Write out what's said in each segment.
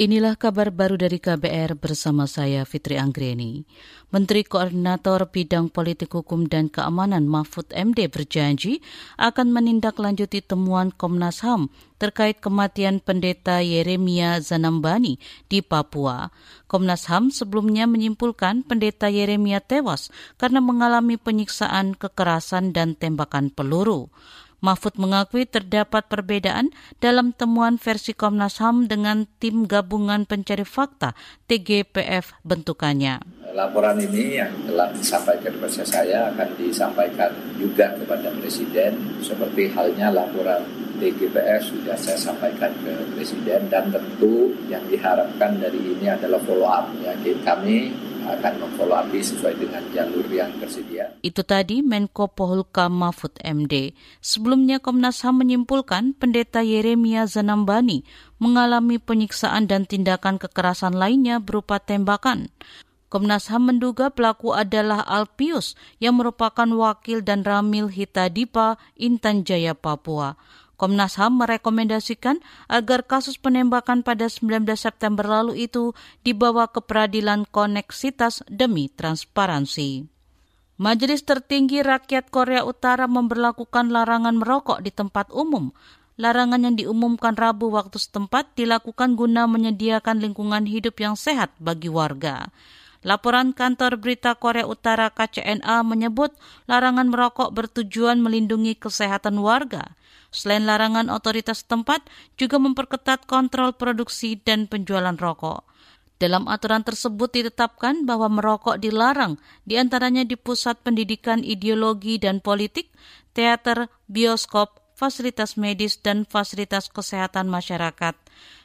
Inilah kabar baru dari KBR bersama saya Fitri Anggreni. Menteri Koordinator Bidang Politik Hukum dan Keamanan Mahfud MD berjanji akan menindaklanjuti temuan Komnas HAM terkait kematian pendeta Yeremia Zanambani di Papua. Komnas HAM sebelumnya menyimpulkan pendeta Yeremia tewas karena mengalami penyiksaan, kekerasan, dan tembakan peluru. Mahfud mengakui terdapat perbedaan dalam temuan versi Komnas HAM dengan tim gabungan pencari fakta TGPF bentukannya. Laporan ini yang telah disampaikan kepada saya akan disampaikan juga kepada Presiden seperti halnya laporan TGPF sudah saya sampaikan ke Presiden dan tentu yang diharapkan dari ini adalah follow up ya kami akan memfollow up sesuai dengan jalur yang tersedia. Itu tadi Menko Polhukam Mahfud MD. Sebelumnya Komnas HAM menyimpulkan pendeta Yeremia Zanambani mengalami penyiksaan dan tindakan kekerasan lainnya berupa tembakan. Komnas HAM menduga pelaku adalah Alpius yang merupakan wakil dan Ramil Hitadipa Intan Jaya Papua. Komnas HAM merekomendasikan agar kasus penembakan pada 19 September lalu itu dibawa ke peradilan koneksitas demi transparansi. Majelis Tertinggi Rakyat Korea Utara memberlakukan larangan merokok di tempat umum. Larangan yang diumumkan Rabu waktu setempat dilakukan guna menyediakan lingkungan hidup yang sehat bagi warga. Laporan kantor berita Korea Utara KCNA menyebut larangan merokok bertujuan melindungi kesehatan warga. Selain larangan otoritas tempat juga memperketat kontrol produksi dan penjualan rokok. Dalam aturan tersebut ditetapkan bahwa merokok dilarang, di antaranya di pusat pendidikan ideologi dan politik, teater, bioskop, fasilitas medis, dan fasilitas kesehatan masyarakat.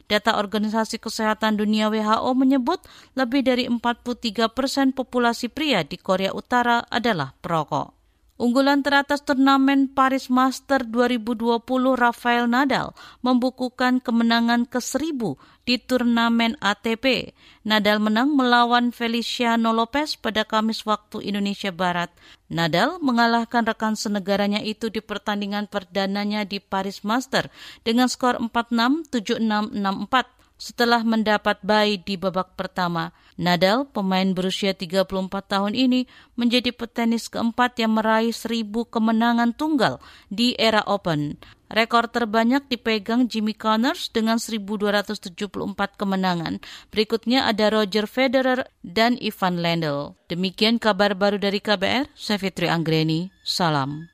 Data Organisasi Kesehatan Dunia WHO menyebut lebih dari 43 persen populasi pria di Korea Utara adalah perokok. Unggulan teratas turnamen Paris Master 2020 Rafael Nadal membukukan kemenangan ke-1000 di turnamen ATP. Nadal menang melawan Feliciano Lopez pada Kamis waktu Indonesia Barat. Nadal mengalahkan rekan senegaranya itu di pertandingan perdananya di Paris Master dengan skor 4-6, 7-6, 6-4 setelah mendapat bye di babak pertama. Nadal, pemain berusia 34 tahun ini, menjadi petenis keempat yang meraih seribu kemenangan tunggal di era Open. Rekor terbanyak dipegang Jimmy Connors dengan 1274 kemenangan. Berikutnya ada Roger Federer dan Ivan Lendl. Demikian kabar baru dari KBR, saya Fitri Anggreni. Salam.